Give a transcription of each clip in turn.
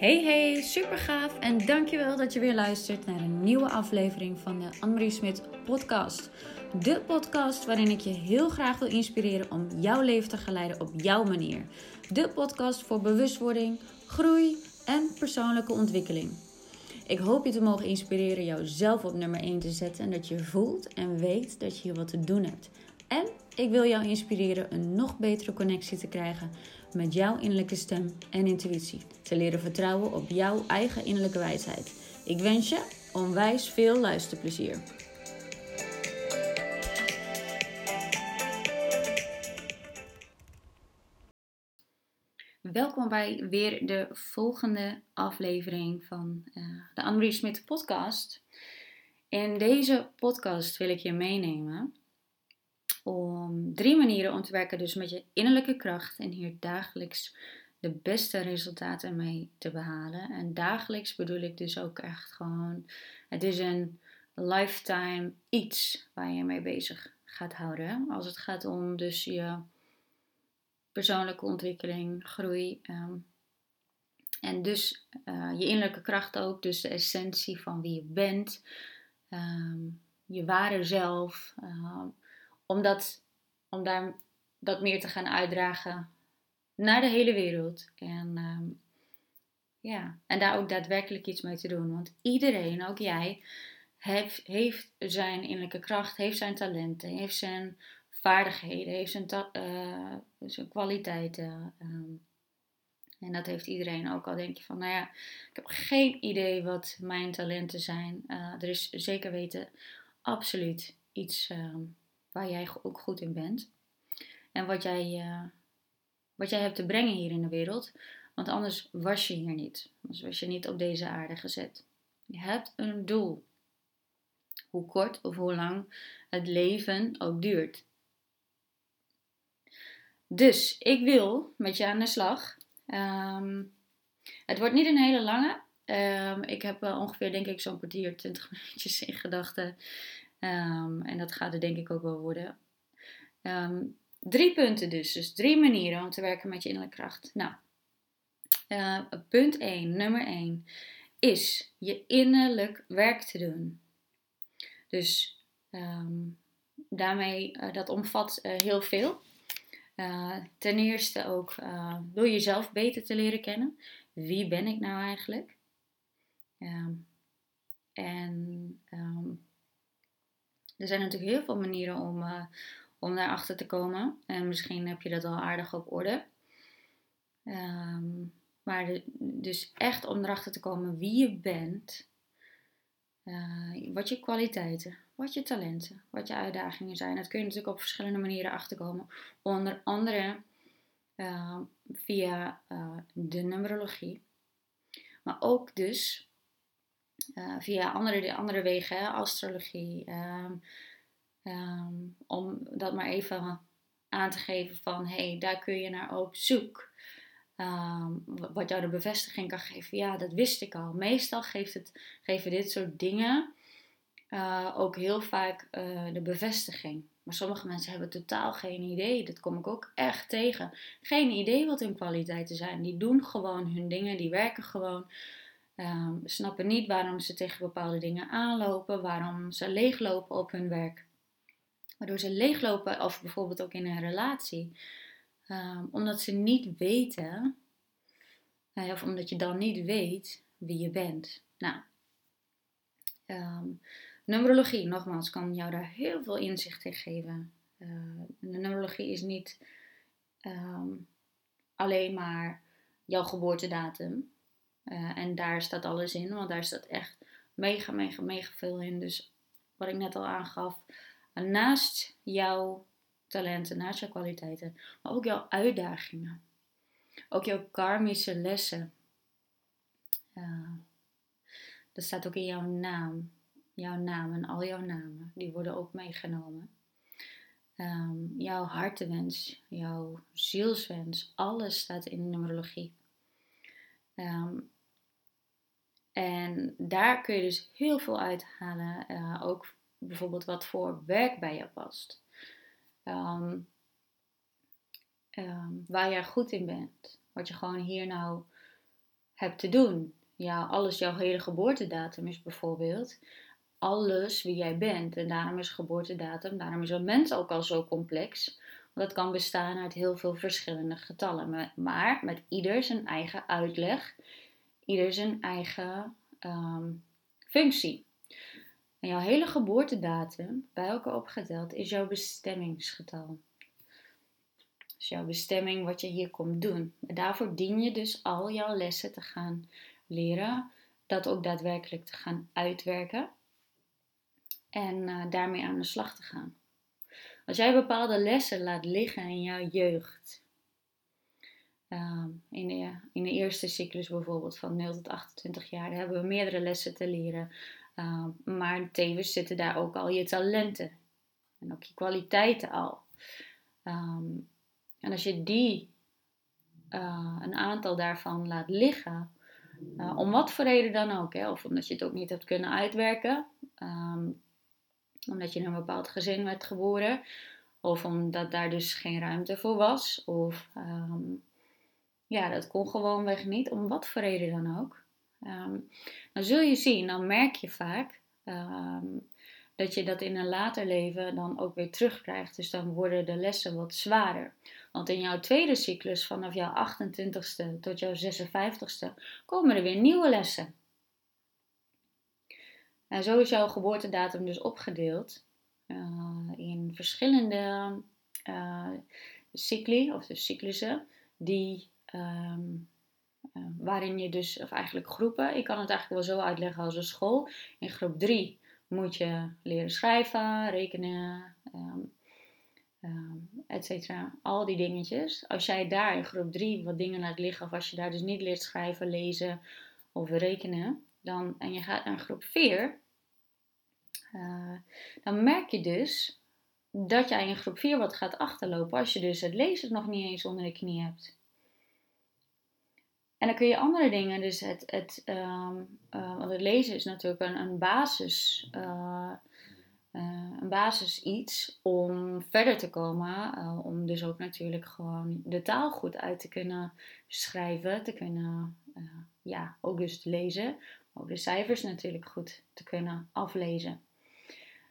Hey hey, super gaaf en dankjewel dat je weer luistert naar een nieuwe aflevering van de Annemarie Smit podcast. De podcast waarin ik je heel graag wil inspireren om jouw leven te geleiden op jouw manier. De podcast voor bewustwording, groei en persoonlijke ontwikkeling. Ik hoop je te mogen inspireren jouzelf op nummer 1 te zetten en dat je voelt en weet dat je hier wat te doen hebt. En ik wil jou inspireren een nog betere connectie te krijgen met jouw innerlijke stem en intuïtie. Te leren vertrouwen op jouw eigen innerlijke wijsheid. Ik wens je onwijs veel luisterplezier. Welkom bij weer de volgende aflevering van uh, de Annemarie Smit podcast. In deze podcast wil ik je meenemen om drie manieren om te werken dus met je innerlijke kracht en hier dagelijks de beste resultaten mee te behalen. En dagelijks bedoel ik dus ook echt gewoon, het is een lifetime iets waar je mee bezig gaat houden. Als het gaat om dus je persoonlijke ontwikkeling, groei. Ehm, en dus uh, je innerlijke kracht ook, dus de essentie van wie je bent, ehm, je ware zelf. Uh, om, dat, om daar dat meer te gaan uitdragen naar de hele wereld. En, ehm, ja, en daar ook daadwerkelijk iets mee te doen. Want iedereen, ook jij, heeft, heeft zijn innerlijke kracht, heeft zijn talenten, heeft zijn vaardigheden, heeft zijn, uh, zijn kwaliteiten. Ehm. en dat heeft iedereen ook al. Denk je van, nou ja, ik heb geen idee wat mijn talenten zijn. Uh, er is zeker weten absoluut iets ehm, waar jij ook goed in bent. En wat jij, uh, wat jij hebt te brengen hier in de wereld. Want anders was je hier niet. Anders was je niet op deze aarde gezet. Je hebt een doel. Hoe kort of hoe lang het leven ook duurt. Dus ik wil met je aan de slag. Um, het wordt niet een hele lange. Um, ik heb ongeveer, denk ik, zo'n kwartier, 20 minuutjes in gedachten. Um, en dat gaat er denk ik ook wel worden. Um, drie punten dus. Dus drie manieren om te werken met je innerlijke kracht. Nou, uh, punt 1, nummer 1, is je innerlijk werk te doen. Dus um, daarmee, uh, dat omvat uh, heel veel. ten eerste ook door jezelf beter te leren kennen. Wie ben ik nou eigenlijk? en er zijn natuurlijk heel veel manieren om, uh, om daarachter te komen. En misschien heb je dat al aardig op orde. Ehm, maar dus echt om erachter te komen wie je bent. Uh, wat je kwaliteiten, wat je talenten, wat je uitdagingen zijn. Dat kun je natuurlijk op verschillende manieren achterkomen. Onder andere uh, via de numerologie. Maar ook dus uh, via andere, andere wegen, hè, astrologie. Um, um, om dat maar even aan te geven van hé, hey, daar kun je naar op zoek. Um, wat jou de bevestiging kan geven. Ja, dat wist ik al. Meestal geeft het, geven dit soort dingen uh, ook heel vaak uh, de bevestiging. Maar sommige mensen hebben totaal geen idee. Dat kom ik ook echt tegen. Geen idee wat hun kwaliteiten zijn. Die doen gewoon hun dingen, die werken gewoon. Um, snappen niet waarom ze tegen bepaalde dingen aanlopen, waarom ze leeglopen op hun werk. Waardoor ze leeglopen, of bijvoorbeeld ook in een relatie. Um, omdat ze niet weten, uh, of omdat je dan niet weet wie je bent. Nou, um, numerologie, nogmaals, kan jou daar heel veel inzicht in geven. Uh, numerologie is niet alleen maar jouw geboortedatum. Uh, en daar staat alles in, want daar staat echt mega, mega, mega veel in. Dus wat ik net al aangaf, naast jouw talenten, naast jouw kwaliteiten, maar ook jouw uitdagingen. Ook jouw karmische lessen. Uh, dat staat ook in jouw naam. Jouw naam en al jouw namen, die worden ook meegenomen. Um, jouw hartewens, jouw zielswens, alles staat in de numerologie. Um, en daar kun je dus heel veel uithalen. Uh, ook bijvoorbeeld wat voor werk bij je past. Um, um, waar jij goed in bent. Wat je gewoon hier nou hebt te doen. Ja, alles, jouw hele geboortedatum is bijvoorbeeld alles wie jij bent. En daarom is geboortedatum, daarom is een mens ook al zo complex. Het kan bestaan uit heel veel verschillende getallen. Maar met ieder zijn eigen uitleg, ieder zijn eigen ehm, functie. En jouw hele geboortedatum, bij elkaar opgeteld, is jouw bestemmingsgetal. Dus jouw bestemming, wat je hier komt doen. En daarvoor dien je dus al jouw lessen te gaan leren, dat ook daadwerkelijk te gaan uitwerken en uh, daarmee aan de slag te gaan. Als jij bepaalde lessen laat liggen in jouw jeugd, uh, in, de, in de eerste cyclus bijvoorbeeld van 0 tot 28 jaar, hebben we meerdere lessen te leren. Uh, maar tevens zitten daar ook al je talenten en ook je kwaliteiten al. Um, en als je die, uh, een aantal daarvan laat liggen, uh, om wat voor reden dan ook, hè, of omdat je het ook niet hebt kunnen uitwerken, omdat je in een bepaald gezin werd geboren, of omdat daar dus geen ruimte voor was, of ja, dat kon gewoonweg niet, om wat voor reden dan ook. Um, dan zul je zien, dan merk je vaak um, dat je dat in een later leven dan ook weer terugkrijgt. Dus dan worden de lessen wat zwaarder. Want in jouw tweede cyclus, vanaf jouw 28ste tot jouw 56ste, komen er weer nieuwe lessen. En zo is jouw geboortedatum dus opgedeeld uh, in verschillende uh, cycli, of de cyclussen, die, um, uh, waarin je dus, of eigenlijk groepen, ik kan het eigenlijk wel zo uitleggen als een school. In groep 3 moet je leren schrijven, rekenen, um, et cetera. Al die dingetjes. Als jij daar in groep 3 wat dingen laat liggen, of als je daar dus niet leert schrijven, lezen of rekenen, dan, en je gaat naar groep 4, uh, dan merk je dus dat jij in groep 4 wat gaat achterlopen als je dus het lezen nog niet eens onder de knie hebt. En dan kun je andere dingen, dus het, het, um, uh, want het lezen is natuurlijk een, een basis, uh, uh, een basis iets om verder te komen, om dus ook natuurlijk gewoon de taal goed uit te kunnen schrijven, te kunnen, ja, ook dus te lezen, ook de cijfers natuurlijk goed te kunnen aflezen.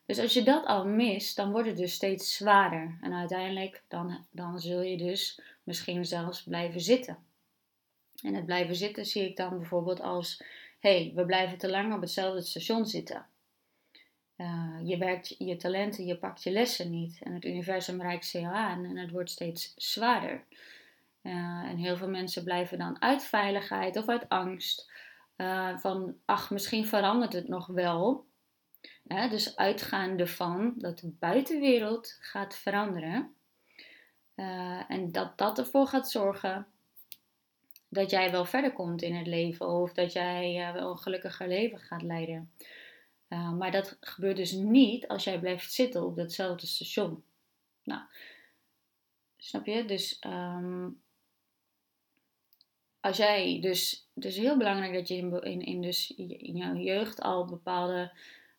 Dus als je dat al mist, dan wordt het dus steeds zwaarder. En uiteindelijk dan, dan zul je dus misschien zelfs blijven zitten. En het blijven zitten zie ik dan bijvoorbeeld als: hey, we blijven te lang op hetzelfde station zitten. Uh, je werkt je talenten, je pakt je lessen niet. En het universum reikt ze aan en het wordt steeds zwaarder. Uh, en heel veel mensen blijven dan uit veiligheid of uit angst. Uh, van, ach, misschien verandert het nog wel. dus uitgaande van dat de buitenwereld gaat veranderen. en dat dat ervoor gaat zorgen dat jij wel verder komt in het leven of dat jij uh, wel een gelukkiger leven gaat leiden. Uh, maar dat gebeurt dus niet als jij blijft zitten op datzelfde station. Nou, snap je? Dus um, als jij dus, dus heel belangrijk dat je in, in, in, dus in jouw jeugd al bepaalde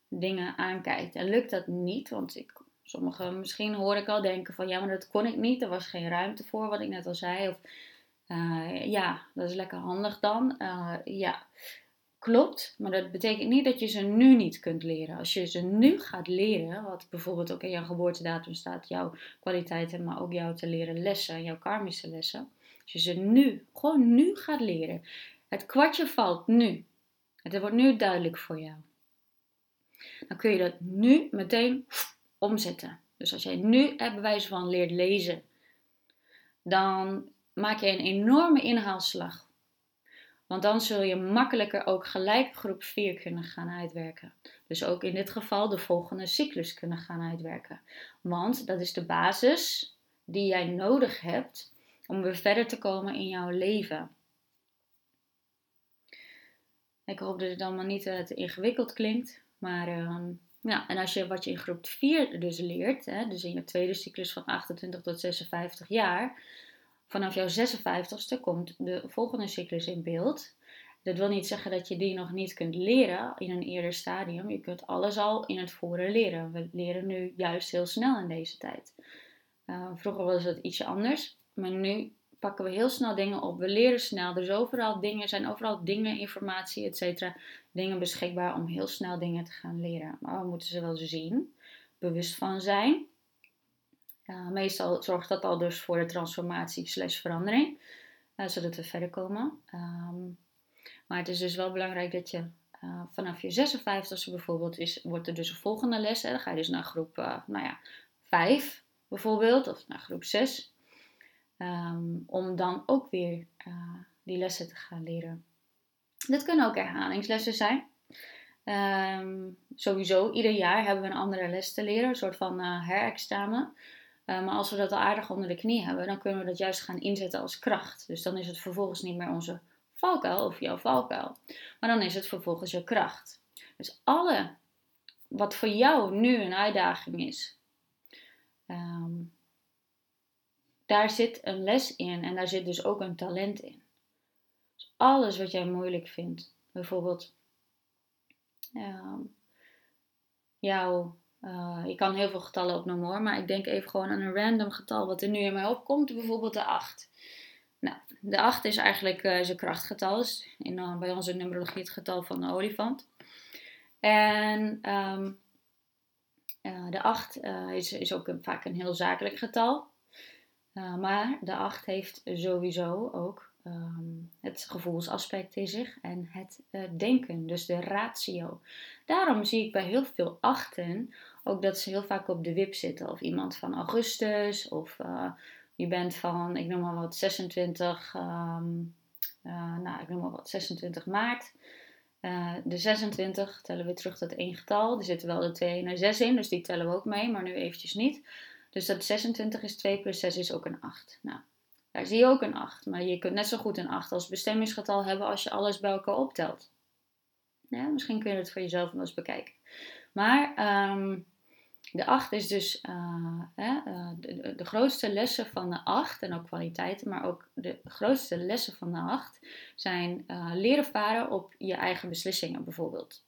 dingen aankijkt. En lukt dat niet, want ik, sommigen misschien hoor ik al denken van ja, maar dat kon ik niet, er was geen ruimte voor, wat ik net al zei. Of uh, ja, dat is lekker handig dan. Uh, ja, klopt. Maar dat betekent niet dat je ze nu niet kunt leren. Als je ze nu gaat leren, wat bijvoorbeeld ook in jouw geboortedatum staat, jouw kwaliteiten, maar ook jouw te leren lessen, jouw karmische lessen. Als je ze nu, gewoon nu gaat leren. Het kwartje valt nu. Het wordt nu duidelijk voor jou. Dan kun je dat nu meteen omzetten. Dus als jij nu bij wijze van leert lezen, dan maak je een enorme inhaalslag. Want dan zul je makkelijker ook gelijk groep 4 kunnen gaan uitwerken. Dus ook in dit geval de volgende cyclus kunnen gaan uitwerken. Want dat is de basis die jij nodig hebt om weer verder te komen in jouw leven. Ik hoop dat het allemaal niet te ingewikkeld klinkt. Maar uh, ja, en als je wat je in groep 4 dus leert, hè, dus in je tweede cyclus van 28 tot 56 jaar, vanaf jouw 56ste komt de volgende cyclus in beeld. Dat wil niet zeggen dat je die nog niet kunt leren in een eerder stadium. Je kunt alles al in het voren leren. We leren nu juist heel snel in deze tijd. Uh, vroeger was het ietsje anders, maar nu pakken we heel snel dingen op. We leren snel. Er is overal dingen, zijn overal dingen, informatie, et cetera. Dingen beschikbaar om heel snel dingen te gaan leren. Maar we moeten ze wel zien, bewust van zijn. Meestal zorgt dat al dus voor de transformatie slash verandering. Uh, zodat we verder komen. Ehm, maar het is dus wel belangrijk dat je uh, vanaf je 56e bijvoorbeeld is, wordt er dus een volgende les. Hè? Dan ga je dus naar groep uh, nou ja, 5 bijvoorbeeld, of naar groep 6. Ehm, om dan ook weer die lessen te gaan leren. Dit kunnen ook herhalingslessen zijn. Um, sowieso, ieder jaar hebben we een andere les te leren, een soort van herexamen. Uh, maar als we dat al aardig onder de knie hebben, dan kunnen we dat juist gaan inzetten als kracht. Dus dan is het vervolgens niet meer onze valkuil of jouw valkuil, maar dan is het vervolgens je kracht. Dus alle wat voor jou nu een uitdaging is, um, daar zit een les in en daar zit dus ook een talent in. Dus alles wat jij moeilijk vindt, bijvoorbeeld um, jouw, uh, ik kan heel veel getallen opnoemen hoor, maar ik denk even gewoon aan een random getal wat er nu in mij opkomt, bijvoorbeeld de 8. Nou, de 8 is eigenlijk uh, zijn krachtgetal, is in, uh, bij onze numerologie het getal van de olifant. En um, de 8 is, is ook vaak een heel zakelijk getal. Maar de 8 heeft sowieso ook um, het gevoelsaspect in zich en het uh, denken, dus de ratio. Daarom zie ik bij heel veel achten ook dat ze heel vaak op de wip zitten. Of iemand van augustus, of uh, je bent van, ik noem maar wat, 26, um, nou, ik noem maar wat, 26 maart. de 26 tellen we terug tot één getal. Er zitten wel de 2 en de 6 in, dus die tellen we ook mee, maar nu eventjes niet. Dus dat 26 is 2 plus 6 is ook een 8. Nou, daar zie je ook een 8. Maar je kunt net zo goed een 8 als bestemmingsgetal hebben als je alles bij elkaar optelt. Misschien kun je het voor jezelf nog eens bekijken. Maar um, de 8 is dus uh, uh, de, de, grootste lessen van de 8 en ook kwaliteiten, maar ook de grootste lessen van de 8 zijn uh, leren varen op je eigen beslissingen bijvoorbeeld.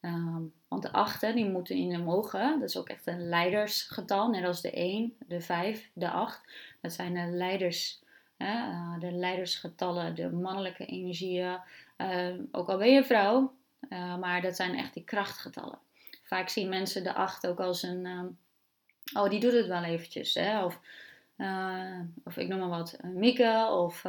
Um, want de achten die moeten in mogen, dat is ook echt een leidersgetal, net als de 1, de 5, de 8. Dat zijn de leiders, uh, de leidersgetallen, de mannelijke energieën. Uh, ook al ben je vrouw, uh, maar dat zijn echt die krachtgetallen. Vaak zien mensen de 8 ook als een, um, oh die doet het wel eventjes. Hè? Of, of ik noem maar wat, Mieke of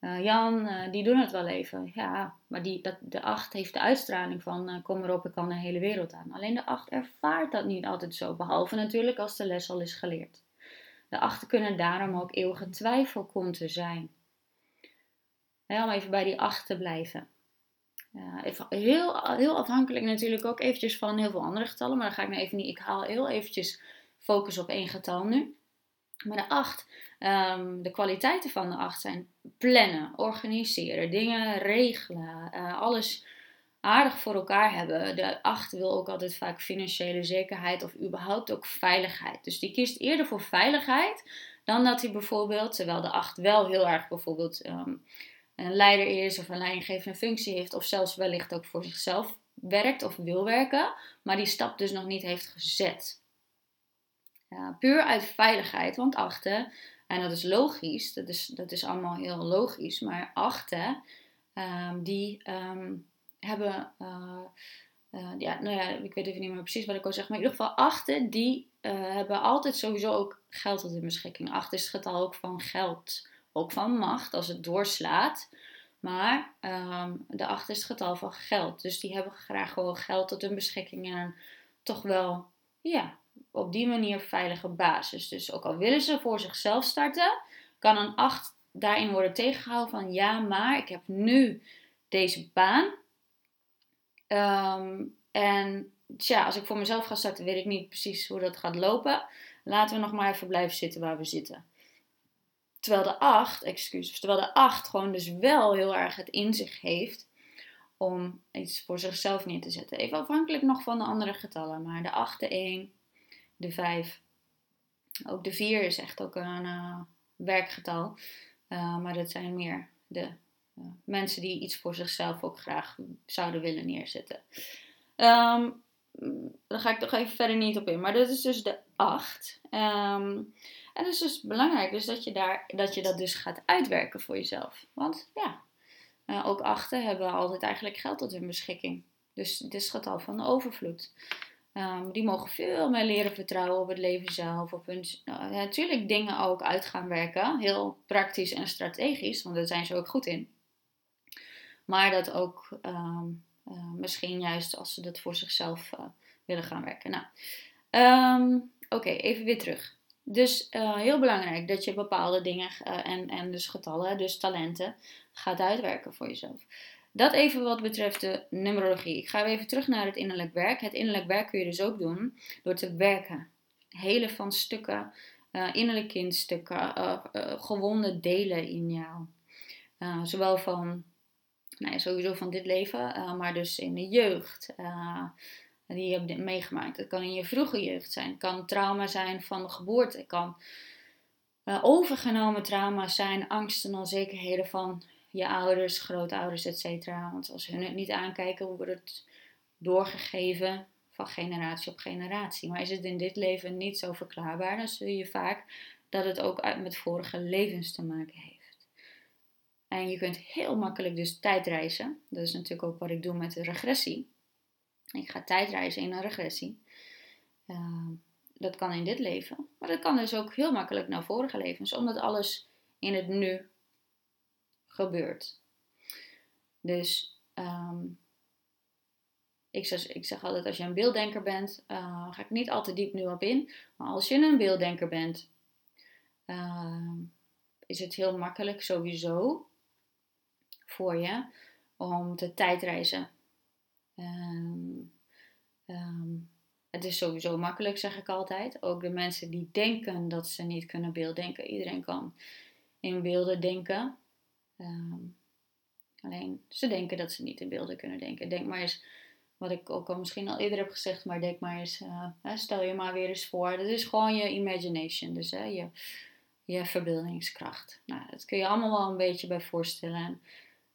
uh, Jan, uh, die doen het wel even. Ja, maar die, dat, de acht heeft de uitstraling van uh, kom erop, ik kan de hele wereld aan. Alleen de acht ervaart dat niet altijd zo, behalve natuurlijk als de les al is geleerd. De achten kunnen daarom ook eeuwige twijfelkonten zijn. Ja, om even bij die acht te blijven. even heel, heel afhankelijk natuurlijk ook eventjes van heel veel andere getallen, maar dan ga ik nou even niet. Ik haal heel eventjes focus op één getal nu. Maar de 8, um, de kwaliteiten van de 8 zijn plannen, organiseren, dingen regelen, uh, alles aardig voor elkaar hebben. De 8 wil ook altijd vaak financiële zekerheid of überhaupt ook veiligheid. Dus die kiest eerder voor veiligheid dan dat hij bijvoorbeeld, terwijl de 8 wel heel erg bijvoorbeeld um, een leider is of een leidinggevende functie heeft, of zelfs wellicht ook voor zichzelf werkt of wil werken, maar die stap dus nog niet heeft gezet. Ja, puur uit veiligheid, want achten, en dat is logisch, dat is, dat is allemaal heel logisch, maar achten, um, die um, hebben, uh, uh, ja, nou ja, ik weet even niet meer precies wat ik wil zeggen, maar in ieder geval achten, die uh, hebben altijd sowieso ook geld tot hun beschikking. Acht is het getal ook van geld, ook van macht, als het doorslaat. Maar um, de acht is het getal van geld. Dus die hebben graag gewoon geld tot hun beschikking en toch wel, ja, op die manier veilige basis. Dus ook al willen ze voor zichzelf starten, kan een 8 daarin worden tegengehouden van ja, maar ik heb nu deze baan. Um, en tja, als ik voor mezelf ga starten, weet ik niet precies hoe dat gaat lopen. Laten we nog maar even blijven zitten waar we zitten. Terwijl de 8, excuses, terwijl de 8 gewoon dus wel heel erg het in zich heeft om iets voor zichzelf neer te zetten. Even afhankelijk nog van de andere getallen, maar de 8, de 1, de 5. Ook de 4 is echt ook een uh, werkgetal. Uh, maar dat zijn meer de uh, mensen die iets voor zichzelf ook graag zouden willen neerzetten. Um, daar ga ik toch even verder niet op in. Maar dat is dus de 8. Um, En het is dus belangrijk dus dat, je daar, dat je dat dus gaat uitwerken voor jezelf. Want ja, ook achten hebben altijd eigenlijk geld tot hun beschikking. Dus het is het getal van de overvloed. Um, die mogen veel meer leren vertrouwen op het leven zelf. Op hun, uh, natuurlijk dingen ook uit gaan werken. Heel praktisch en strategisch, want daar zijn ze ook goed in. Maar dat ook um, uh, misschien juist als ze dat voor zichzelf uh, willen gaan werken. Nou, um, oké, even weer terug. Dus uh, heel belangrijk dat je bepaalde dingen en, en dus getallen, dus talenten, gaat uitwerken voor jezelf. Dat even wat betreft de numerologie. Ik ga weer even terug naar het innerlijk werk. Het innerlijk werk kun je dus ook doen door te werken. Hele van stukken, uh, innerlijk kindstukken, uh, gewonde delen in jou. zowel van, nou ja, sowieso van dit leven, maar dus in de jeugd die je hebt meegemaakt. Het kan in je vroege jeugd zijn. Het kan trauma zijn van de geboorte. Het kan overgenomen trauma zijn, angsten en onzekerheden van je ouders, grootouders, etc. Want als hun het niet aankijken, wordt het doorgegeven van generatie op generatie. Maar is het in dit leven niet zo verklaarbaar, dan zul je vaak dat het ook met vorige levens te maken heeft. En je kunt heel makkelijk dus tijdreizen. Dat is natuurlijk ook wat ik doe met de regressie. Ik ga tijdreizen in een regressie. Uh, dat kan in dit leven. Maar dat kan dus ook heel makkelijk naar vorige levens. Omdat alles in het nu gebeurt. Dus um, ik, zeg, ik zeg altijd, als je een beelddenker bent, uh, ga ik niet al te diep nu op in. Maar als je een beelddenker bent, uh, is het heel makkelijk sowieso voor je om te tijdreizen. Um, um, het is sowieso makkelijk, zeg ik altijd. Ook de mensen die denken dat ze niet kunnen beelddenken. Iedereen kan in beelden denken. Um, alleen ze denken dat ze niet in beelden kunnen denken. Denk maar eens, wat ik ook al misschien al eerder heb gezegd, maar denk maar eens, uh, stel je maar weer eens voor. Dat is gewoon je imagination, dus hè, je, je verbeeldingskracht. Nou, dat kun je allemaal wel een beetje bij voorstellen.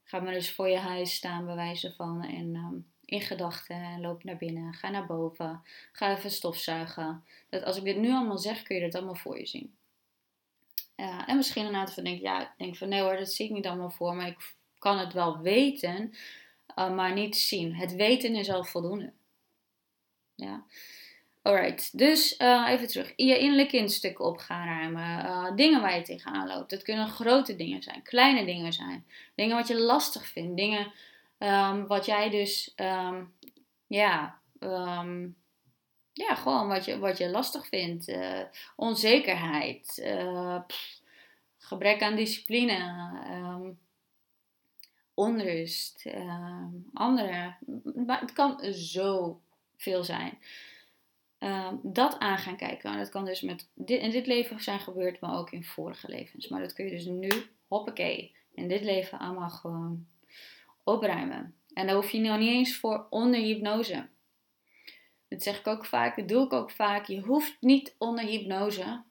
ga maar eens voor je huis staan, bewijzen van. En um, in gedachten, loop naar binnen, ga naar boven, ga even stofzuigen. Dat als ik dit nu allemaal zeg, kun je dat allemaal voor je zien. Uh, en misschien een aantal van denken, ja, ik denk van nee hoor, dat zie ik niet allemaal voor, maar ik kan het wel weten, uh, maar niet zien. Het weten is al voldoende. Ja. Alright, dus uh, even terug. Je innerlijke instukken op gaan ruimen. dingen waar je tegenaan loopt. Het kunnen grote dingen zijn, kleine dingen zijn. Dingen wat je lastig vindt. Dingen um, wat jij dus, um, ja, um, ja, gewoon wat je, wat je lastig vindt. Uh, onzekerheid, pff, gebrek aan discipline, um, onrust, um, andere. Het kan zo veel zijn. Um, dat aan gaan kijken. Dat kan dus met dit, in dit leven zijn gebeurd, maar ook in vorige levens. Maar dat kun je dus nu, hoppakee, in dit leven allemaal gewoon opruimen. En daar hoef je nog niet eens voor onder hypnose. Dat zeg ik ook vaak, dat doe ik ook vaak. Je hoeft niet onder hypnose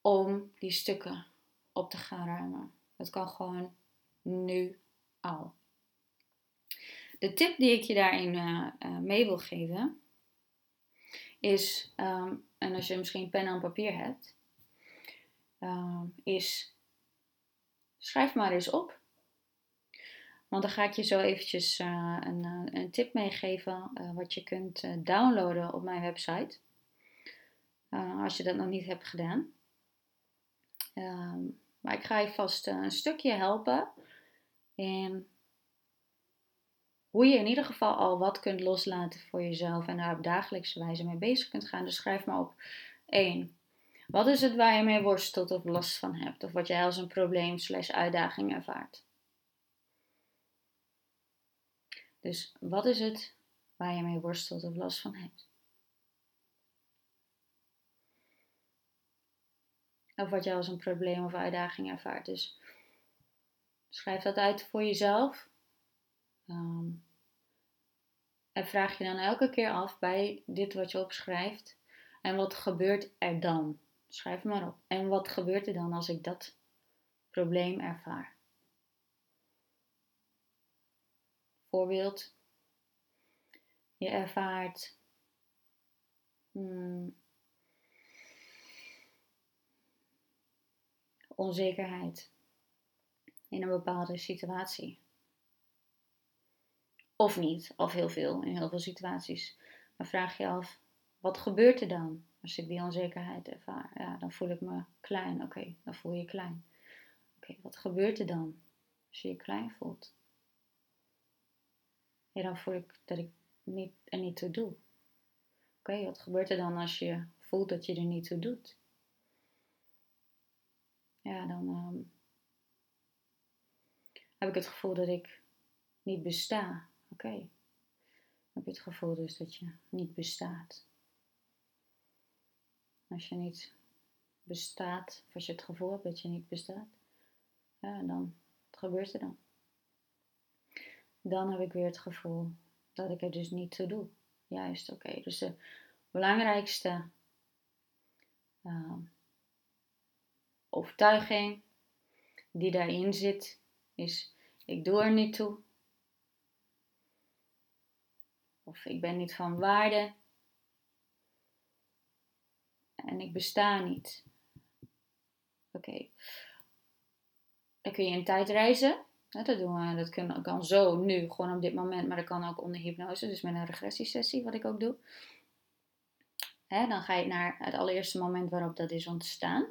om die stukken op te gaan ruimen. Dat kan gewoon nu al. De tip die ik je daarin uh, uh, mee wil geven is, um, en als je misschien pen en papier hebt, um, is schrijf maar eens op want dan ga ik je zo eventjes uh, een, eh, een, tip meegeven uh, wat je kunt downloaden op mijn website. als je dat nog niet hebt gedaan. Ehm, maar ik ga je vast een stukje helpen in hoe je in ieder geval al wat kunt loslaten voor jezelf en daar op dagelijkse wijze mee bezig kunt gaan. Dus schrijf maar op 1. Wat is het waar je mee worstelt of last van hebt? Of wat jij als een probleem slash uitdaging ervaart? Dus wat is het waar je mee worstelt of last van hebt? Of wat je als een probleem of uitdaging ervaart. Dus schrijf dat uit voor jezelf. Um, en vraag je dan elke keer af bij dit wat je opschrijft. En wat gebeurt er dan? Schrijf maar op. En wat gebeurt er dan als ik dat probleem ervaar? Voorbeeld, je ervaart hmm, onzekerheid in een bepaalde situatie. Of niet, of heel veel in heel veel situaties. Dan vraag je af, wat gebeurt er dan als ik die onzekerheid ervaar? Ja, dan voel ik me klein. Oké, dan voel je je klein. Oké, wat gebeurt er dan als je je klein voelt? Ja, dan voel ik dat ik niet, er niet toe doe. Oké, wat gebeurt er dan als je voelt dat je er niet toe doet? Ja, dan ehm, heb ik het gevoel dat ik niet besta. Oké. Heb je het gevoel dus dat je niet bestaat. Als je niet bestaat, of als je het gevoel hebt dat je niet bestaat, ja, dan wat gebeurt er dan? Dan heb ik weer het gevoel dat ik er dus niet toe doe. Juist, oké. Dus de belangrijkste uh, overtuiging die daarin zit, is ik doe er niet toe. Of ik ben niet van waarde. En ik besta niet. Oké. Dan kun je in tijd reizen. Dat, doen dat kan, zo nu, gewoon op dit moment, maar dat kan ook onder hypnose, dus met een regressiesessie, wat ik ook doe. dan ga je naar het allereerste moment waarop dat is ontstaan.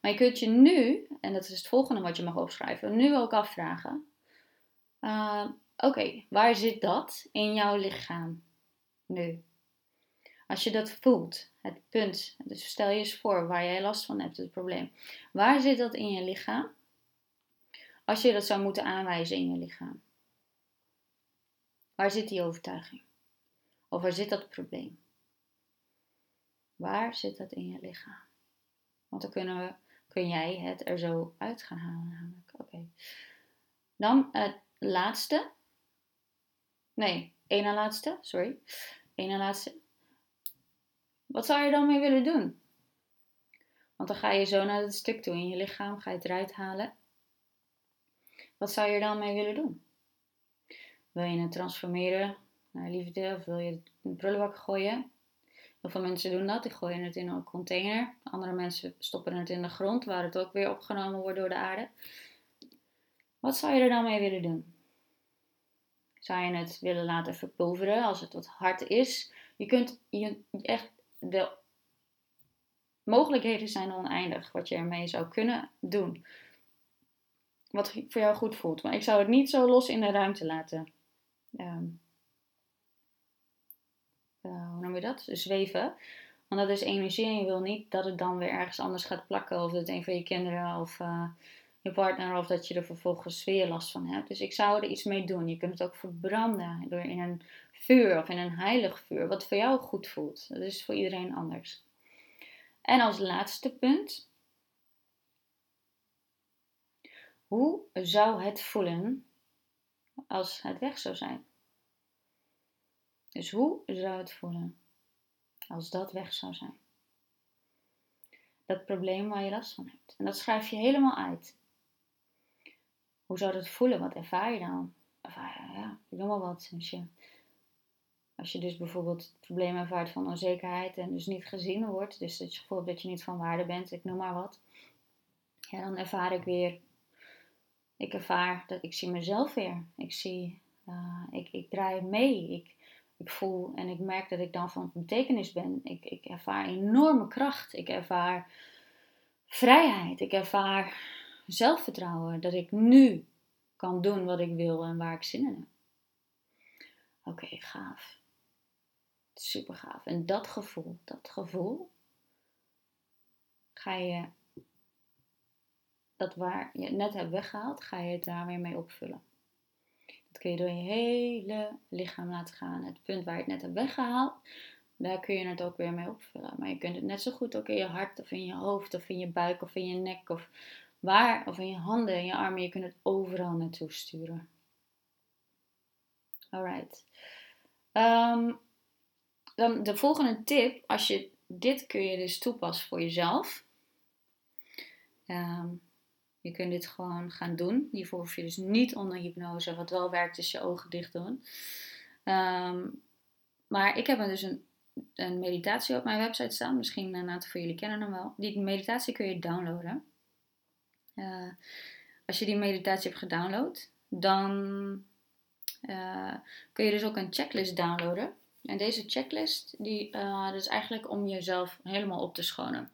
Maar je kunt je nu, en dat is het volgende wat je mag opschrijven, nu ook afvragen. Uh, Oké, waar zit dat in jouw lichaam nu? Als je dat voelt, het punt, dus stel je eens voor waar jij last van hebt, het probleem. Waar zit dat in je lichaam? Als je dat zou moeten aanwijzen in je lichaam. Waar zit die overtuiging? Of waar zit dat probleem? Waar zit dat in je lichaam? Want dan kunnen we, kun jij het er zo uit gaan halen namelijk. Oké. Dan het laatste. Nee, één na laatste, sorry. Eén na laatste. Wat zou je dan mee willen doen? Want dan ga je zo naar het stuk toe in je lichaam, ga je het eruit halen. Wat zou je er dan mee willen doen? Wil je het transformeren naar liefde of wil je het in de prullenbak gooien? Heel veel mensen doen dat, die gooien het in een container. Andere mensen stoppen het in de grond, waar het ook weer opgenomen wordt door de aarde. Wat zou je er dan mee willen doen? Zou je het willen laten verpulveren als het wat hard is? Je kunt je echt de mogelijkheden zijn oneindig wat je ermee zou kunnen doen wat voor jou goed voelt. Maar ik zou het niet zo los in de ruimte laten. Um, uh, hoe noem je dat? Zweven. Want dat is energie en je wil niet dat het dan weer ergens anders gaat plakken. Of dat een van je kinderen of uh, je partner of dat je er vervolgens weer last van hebt. Dus ik zou er iets mee doen. Je kunt het ook verbranden door in een vuur of in een heilig vuur. Wat voor jou goed voelt. Dat is voor iedereen anders. En als laatste punt Hoe zou het voelen als het weg zou zijn? Dus hoe zou het voelen als dat weg zou zijn? Dat probleem waar je last van hebt. En dat schrijf je helemaal uit. Hoe zou dat voelen? Wat ervaar je dan? Ervaar ja, ik noem maar wat. Als je, als je dus bijvoorbeeld het probleem ervaart van onzekerheid en dus niet gezien wordt, dus je gevoel dat je niet van waarde bent, ik noem maar wat. Ja, dan ervaar ik weer ik ervaar dat ik zie mezelf weer. Ik zie, uh, ik, ik draai mee. Ik, ik voel en ik merk dat ik dan van betekenis ben. Ik, ik ervaar enorme kracht. Ik ervaar vrijheid. Ik ervaar zelfvertrouwen. Dat ik nu kan doen wat ik wil en waar ik zin in heb. Oké, gaaf. Super gaaf. En dat gevoel, dat gevoel, ga je dat waar je het net hebt weggehaald, ga je het daar weer mee opvullen. Dat kun je door je hele lichaam laten gaan. Het punt waar je het net hebt weggehaald, daar kun je het ook weer mee opvullen. Maar je kunt het net zo goed ook in je hart of in je hoofd of in je buik of in je nek of waar of in je handen en je armen. Je kunt het overal naartoe sturen. Alright. Um, dan de volgende tip. Als je dit kun je dus toepassen voor jezelf. Um, je kunt dit gewoon gaan doen. Hiervoor hoef je dus niet onder hypnose. Wat wel werkt is je ogen dicht doen. Ehm, maar ik heb dus een, een meditatie op mijn website staan. Misschien een aantal van jullie kennen hem wel. Die meditatie kun je downloaden. Uh, als je die meditatie hebt gedownload, dan uh, kun je dus ook een checklist downloaden. En deze checklist, die, uh, dat is eigenlijk om jezelf helemaal op te schonen.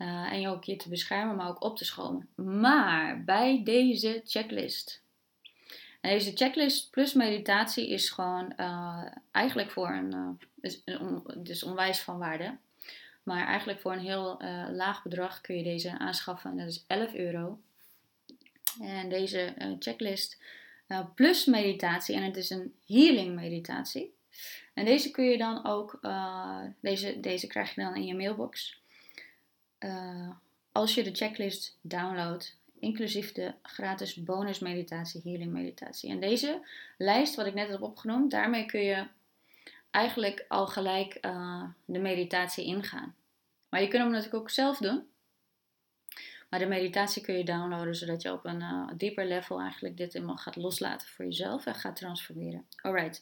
En je ook je te beschermen, maar ook op te schonen. Maar bij deze checklist deze checklist plus meditatie is gewoon eigenlijk voor een, is, dus onwijs van waarde. Maar eigenlijk voor een heel uh, laag bedrag kun je deze aanschaffen. En dat is 11 euro. En deze uh, checklist uh, plus meditatie. En het is een healing meditatie. En deze kun je dan ook, deze, deze krijg je dan in je mailbox. Als je de checklist downloadt, inclusief de gratis bonus meditatie, healing meditatie. En deze lijst wat ik net heb opgenoemd, daarmee kun je eigenlijk al gelijk uh, de meditatie ingaan. Maar je kunt hem natuurlijk ook zelf doen. Maar de meditatie kun je downloaden zodat je op een uh, dieper level eigenlijk dit helemaal gaat loslaten voor jezelf en gaat transformeren. Alright.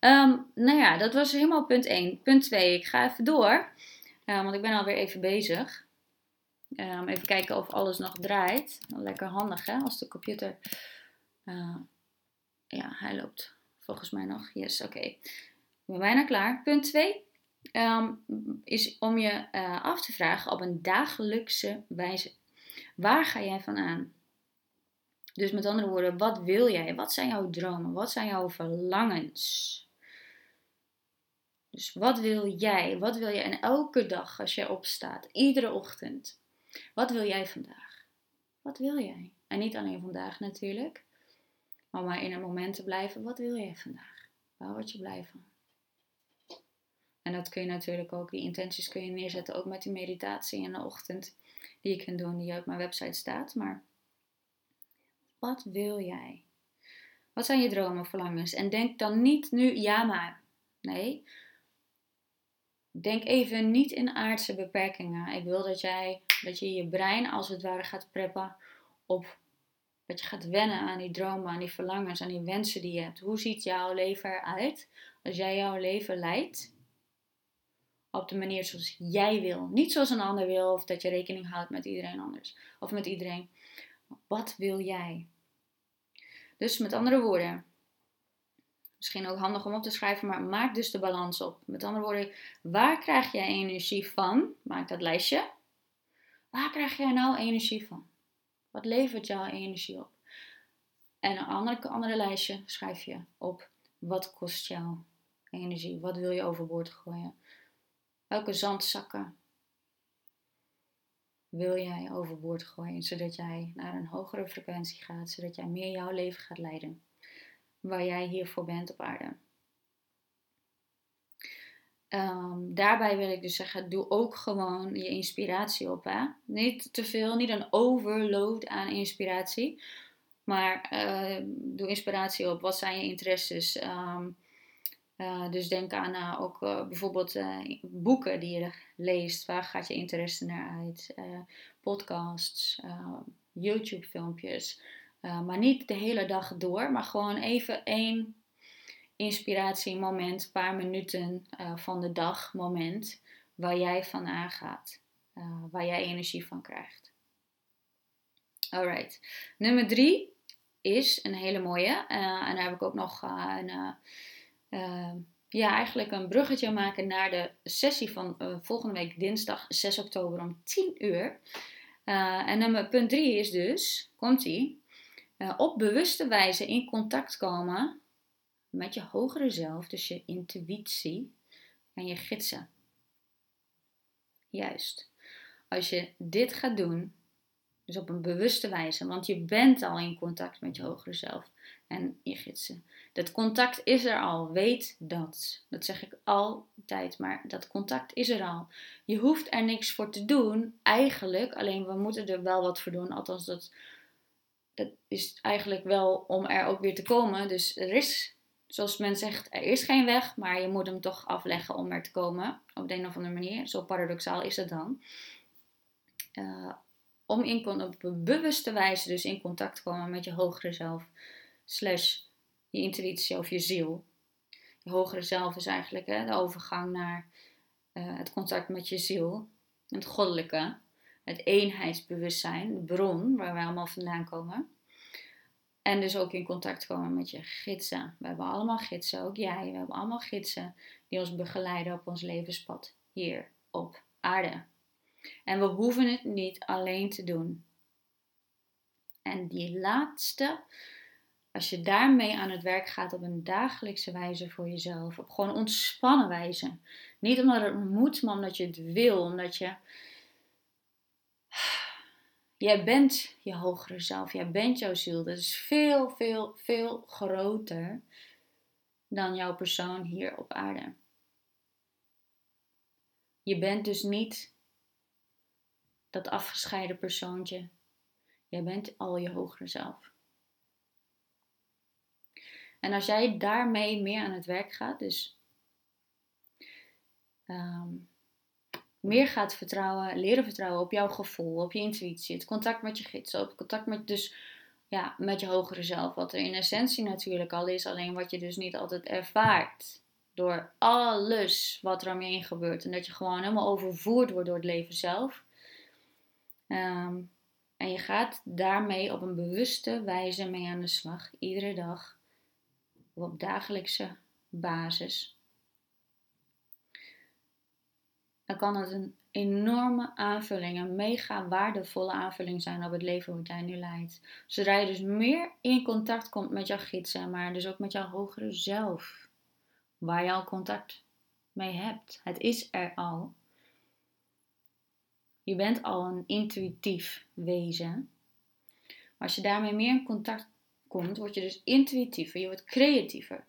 Um, nou ja, dat was helemaal punt 1. Punt 2, ik ga even door. Uh, want ik ben alweer even bezig. Um, even kijken of alles nog draait. Lekker handig hè, als de computer... Uh, ja, hij loopt volgens mij nog. Yes, oké. Okay. Ik ben bijna klaar. Punt 2 um, is om je uh, af te vragen op een dagelijkse wijze. Waar ga jij van aan? Dus met andere woorden, wat wil jij? Wat zijn jouw dromen? Wat zijn jouw verlangens? Dus wat wil jij? Wat wil je? En elke dag als jij opstaat, iedere ochtend, wat wil jij vandaag? Wat wil jij? En niet alleen vandaag natuurlijk, maar maar in het moment te blijven. Wat wil jij vandaag? Waar word je blij van? En dat kun je natuurlijk ook, die intenties kun je neerzetten ook met die meditatie in de ochtend die je kunt doen, die op mijn website staat. Maar wat wil jij? Wat zijn je dromen, verlangens? En denk dan niet nu, ja maar. Nee. Denk even niet in aardse beperkingen. Ik wil dat jij, dat je je brein als het ware gaat preppen op dat je gaat wennen aan die dromen, aan die verlangens, aan die wensen die je hebt. Hoe ziet jouw leven eruit als jij jouw leven leidt op de manier zoals jij wil. Niet zoals een ander wil of dat je rekening houdt met iedereen anders. Of met iedereen. Wat wil jij? Dus met andere woorden, misschien ook handig om op te schrijven, maar maak dus de balans op. Met andere woorden, waar krijg jij energie van? Maak dat lijstje. Waar krijg jij nou energie van? Wat levert jouw energie op? En een andere, andere lijstje schrijf je op. Wat kost jou energie? Wat wil je overboord gooien? Welke zandzakken wil jij overboord gooien, zodat jij naar een hogere frequentie gaat, zodat jij meer jouw leven gaat leiden, waar jij hiervoor bent op aarde. Ehm, daarbij wil ik dus zeggen, doe ook gewoon je inspiratie op. Hè? Niet te veel, niet een overload aan inspiratie. Maar uh, doe inspiratie op. Wat zijn je interesses? Um, uh, dus denk aan uh, ook bijvoorbeeld boeken die je leest. Waar gaat je interesse naar uit? podcasts, YouTube-filmpjes. Maar niet de hele dag door, maar gewoon even één inspiratiemoment, een paar minuten van de dag moment waar jij van aangaat. waar jij energie van krijgt. Alright. Nummer drie is een hele mooie. en daar heb ik ook nog een ja, eigenlijk een bruggetje maken naar de sessie van volgende week dinsdag 6 oktober om 10 uur. En nummer punt 3 is dus, komt ie, op bewuste wijze in contact komen met je hogere zelf, dus je intuïtie en je gidsen. Juist. Als je dit gaat doen, dus op een bewuste wijze, want je bent al in contact met je hogere zelf en je gidsen. Dat contact is er al, weet dat. Dat zeg ik altijd, maar dat contact is er al. Je hoeft er niks voor te doen, eigenlijk. Alleen we moeten er wel wat voor doen. Althans, dat, dat is eigenlijk wel om er ook weer te komen. Dus er is, zoals men zegt, er is geen weg, maar je moet hem toch afleggen om er te komen. Op de een of andere manier. Zo paradoxaal is het dan. Uh, om in, op bewuste wijze dus in contact te komen met je hogere zelf. Slash je intuïtie of je ziel. Je hogere zelf is eigenlijk hè, de overgang naar uh, het contact met je ziel, het goddelijke. Het eenheidsbewustzijn, de bron waar wij allemaal vandaan komen. En dus ook in contact komen met je gidsen. We hebben allemaal gidsen, ook jij. We hebben allemaal gidsen die ons begeleiden op ons levenspad hier op aarde. En we hoeven het niet alleen te doen. En die laatste, als je daarmee aan het werk gaat op een dagelijkse wijze voor jezelf, op gewoon ontspannen wijze. Niet omdat het moet, maar omdat je het wil, omdat je. Jij bent je hogere zelf, jij bent jouw ziel. Dat is veel, veel, veel groter dan jouw persoon hier op aarde. Je bent dus niet dat afgescheiden persoontje. Jij bent al je hogere zelf. En als jij daarmee meer aan het werk gaat, dus ehm, meer gaat vertrouwen, leren vertrouwen op jouw gevoel, op je intuïtie, het contact met je gids, op contact met, dus, ja, met je hogere zelf. Wat er in essentie natuurlijk al is, alleen wat je dus niet altijd ervaart. Door alles wat er om je heen gebeurt. En dat je gewoon helemaal overvoerd wordt door het leven zelf. Ehm, en je gaat daarmee op een bewuste wijze mee aan de slag. Iedere dag. Op dagelijkse basis. Dan kan het een enorme aanvulling, een mega waardevolle aanvulling zijn op het leven wat jij nu leidt. Zodra je dus meer in contact komt met jouw gidsen, maar dus ook met jouw hogere zelf waar je al contact mee hebt. Het is er al. Je bent al een intuïtief wezen. Maar als je daarmee meer in contact komt, word je dus intuïtiever, je wordt creatiever.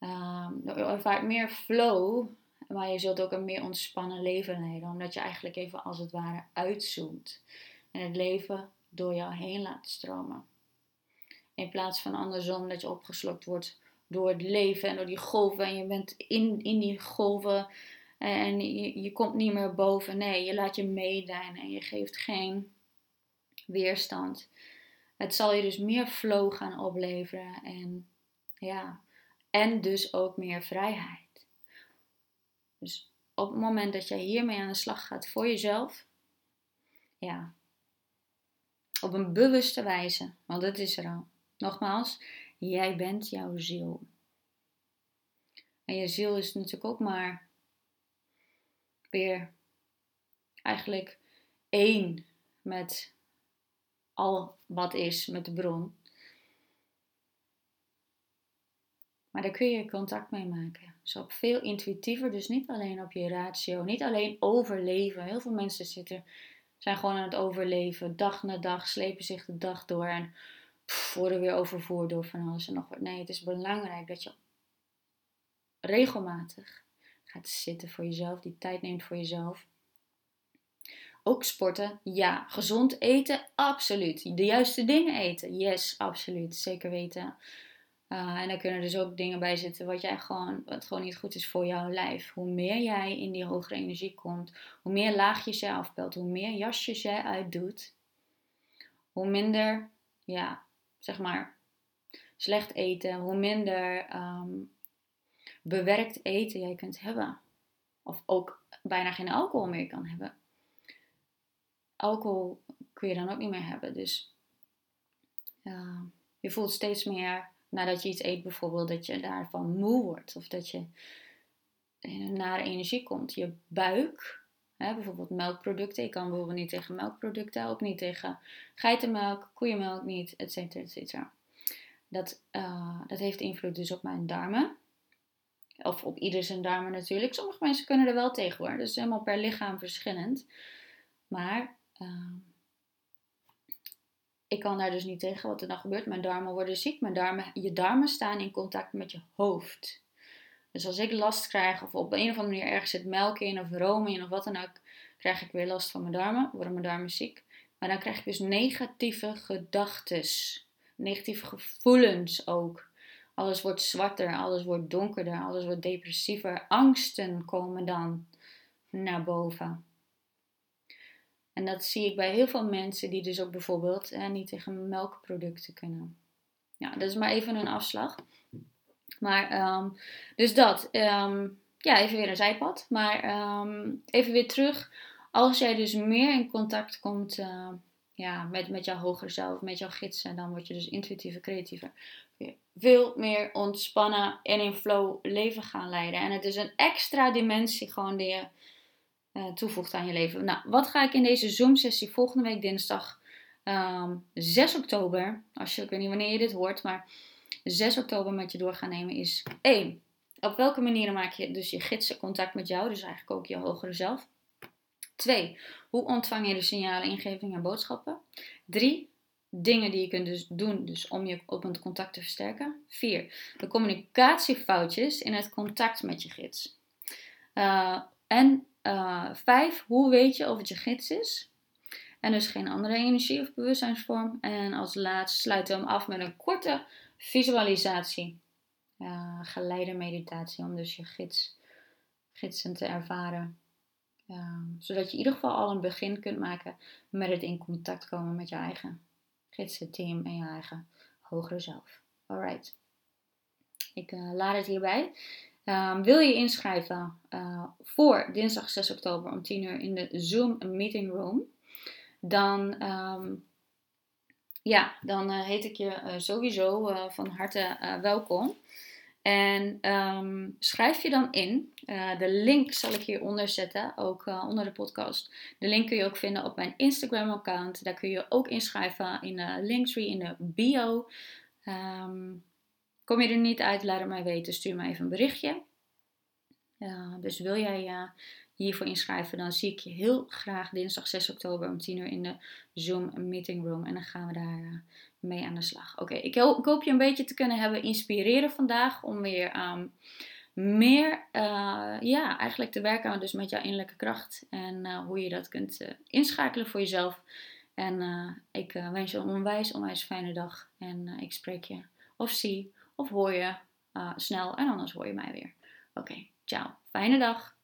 Je ervaart meer flow, maar je zult ook een meer ontspannen leven leiden, omdat je eigenlijk even als het ware uitzoomt en het leven door jou heen laat stromen. In plaats van andersom dat je opgeslokt wordt door het leven en door die golven. En je bent in, in die golven en je, je komt niet meer boven. Nee, je laat je meedijnen en je geeft geen weerstand. Het zal je dus meer flow gaan opleveren en ja, en dus ook meer vrijheid. Dus op het moment dat jij hiermee aan de slag gaat voor jezelf, ja, op een bewuste wijze, want dat is er al. Nogmaals, Jij bent jouw ziel. En je ziel is natuurlijk ook maar weer eigenlijk één met al wat is, met de bron. Maar daar kun je contact mee maken. Op veel intuïtiever, dus niet alleen op je ratio, niet alleen overleven. Heel veel mensen zitten, zijn gewoon aan het overleven, dag na dag, slepen zich de dag door en worden weer overvoerd door van alles en nog wat. Nee, het is belangrijk dat je regelmatig gaat zitten voor jezelf, die tijd neemt voor jezelf. Ook sporten, ja. Gezond eten, absoluut. De juiste dingen eten, yes, absoluut. Zeker weten. Uh, en daar kunnen dus ook dingen bij zitten wat, jij gewoon, wat gewoon niet goed is voor jouw lijf. Hoe meer jij in die hogere energie komt, hoe meer laagjes jij afpelt, hoe meer jasjes jij uitdoet, hoe minder ja, zeg maar, slecht eten, hoe minder ehm, bewerkt eten jij kunt hebben. Of ook bijna geen alcohol meer kan hebben. Alcohol kun je dan ook niet meer hebben. Dus uh, je voelt steeds meer nadat je iets eet bijvoorbeeld dat je daarvan moe wordt. Of dat je naar energie komt. Je buik, hè, bijvoorbeeld melkproducten. Ik kan bijvoorbeeld niet tegen melkproducten, ook niet tegen geitenmelk, koeienmelk niet, et cetera, et cetera. Dat, uh, dat heeft invloed dus op mijn darmen. Of op ieder zijn darmen natuurlijk. Sommige mensen kunnen er wel tegen hoor. Dus helemaal per lichaam verschillend. Maar uh, ik kan daar dus niet tegen wat er dan gebeurt. Mijn darmen worden ziek. Mijn darmen, je darmen staan in contact met je hoofd. Dus als ik last krijg of op een of andere manier ergens zit melk in of room in of wat dan ook, krijg ik weer last van mijn darmen. Worden mijn darmen ziek. Maar dan krijg ik dus negatieve gedachten negatieve gevoelens ook. Alles wordt zwarter, alles wordt donkerder, alles wordt depressiever. Angsten komen dan naar boven. En dat zie ik bij heel veel mensen die dus ook bijvoorbeeld eh, niet tegen melkproducten kunnen. Ja, dat is maar even een afslag. Maar, um, dus dat. Um, ja, even weer een zijpad. Maar um, even weer terug als jij dus meer in contact komt ja, met, met jouw hoger zelf, met jouw gidsen, dan word je dus intuïtiever, creatiever. Veel meer ontspannen en in flow leven gaan leiden. En het is een extra dimensie gewoon die je toevoegt aan je leven. Nou, wat ga ik in deze Zoom-sessie volgende week dinsdag um, ehm, 6 oktober, als je, ik weet niet wanneer je dit hoort, maar 6 oktober met je door gaan nemen is 1. Op welke manieren maak je dus je gidsen contact met jou, dus eigenlijk ook je hogere zelf? 2. Hoe ontvang je de signalen, ingevingen en boodschappen? 3. Dingen die je kunt dus doen dus om je op het contact te versterken. 4. De communicatiefoutjes in het contact met je gids. Uh, en uh, vijf, hoe weet je of het je gids is? En dus geen andere energie of bewustzijnsvorm. En als laatste sluiten we hem af met een korte visualisatie. Uh, geleide meditatie om dus je gids, gidsen te ervaren. Uh, zodat je in ieder geval al een begin kunt maken met het in contact komen met je eigen gidsenteam en je eigen hogere zelf. Alright. Ik laat het hierbij. Um, wil je inschrijven uh, voor dinsdag 6 oktober om 10 uur in de Zoom Meeting Room? Dan, um, ja, dan uh, heet ik je uh, sowieso van harte welkom. En um, schrijf je dan in. de link zal ik hieronder zetten, ook onder de podcast. De link kun je ook vinden op mijn Instagram-account. Daar kun je ook inschrijven in de linktree in de bio. Kom je er niet uit, laat het mij weten. Stuur me even een berichtje. dus wil jij uh, hiervoor inschrijven, dan zie ik je heel graag dinsdag 6 oktober om 10 uur in de Zoom Meeting Room. En dan gaan we daar uh, mee aan de slag. Oké, ik, hoop je een beetje te kunnen hebben inspireren vandaag om weer um, meer, uh, ja, eigenlijk te werken dus met jouw innerlijke kracht. En hoe je dat kunt inschakelen voor jezelf. En ik wens je een onwijs, onwijs fijne dag. En ik spreek je of zie of hoor je uh, snel en anders hoor je mij weer. Oké, ciao. Fijne dag.